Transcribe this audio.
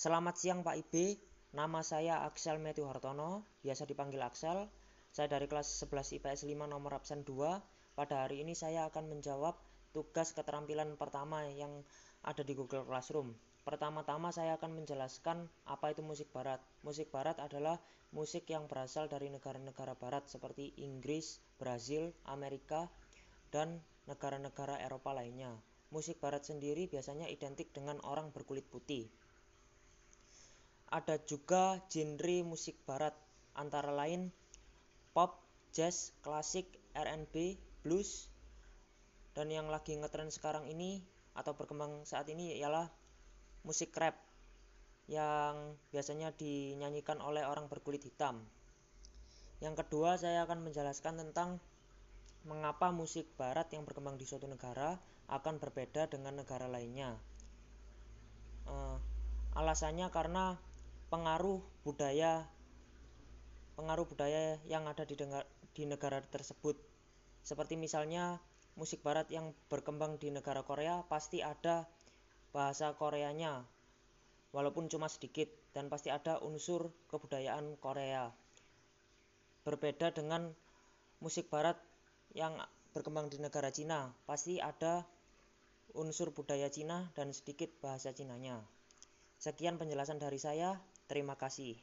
Selamat siang Pak Ibe, nama saya Axel Matthew Hartono, biasa dipanggil Axel. Saya dari kelas 11 IPS 5 nomor absen 2. Pada hari ini saya akan menjawab tugas keterampilan pertama yang ada di Google Classroom. Pertama-tama saya akan menjelaskan apa itu musik barat. Musik barat adalah musik yang berasal dari negara-negara barat seperti Inggris, Brazil, Amerika, dan negara-negara Eropa lainnya. Musik barat sendiri biasanya identik dengan orang berkulit putih. Ada juga genre musik barat, antara lain pop, jazz, klasik, R&B, blues, dan yang lagi ngetren sekarang ini atau berkembang saat ini ialah musik rap yang biasanya dinyanyikan oleh orang berkulit hitam. Yang kedua, saya akan menjelaskan tentang mengapa musik barat yang berkembang di suatu negara akan berbeda dengan negara lainnya. Uh, alasannya karena pengaruh budaya pengaruh budaya yang ada di, dengar, di negara tersebut. Seperti misalnya musik barat yang berkembang di negara Korea pasti ada bahasa Koreanya walaupun cuma sedikit dan pasti ada unsur kebudayaan Korea. Berbeda dengan musik barat yang berkembang di negara Cina, pasti ada unsur budaya Cina dan sedikit bahasa Cinanya. Sekian penjelasan dari saya. Terima kasih.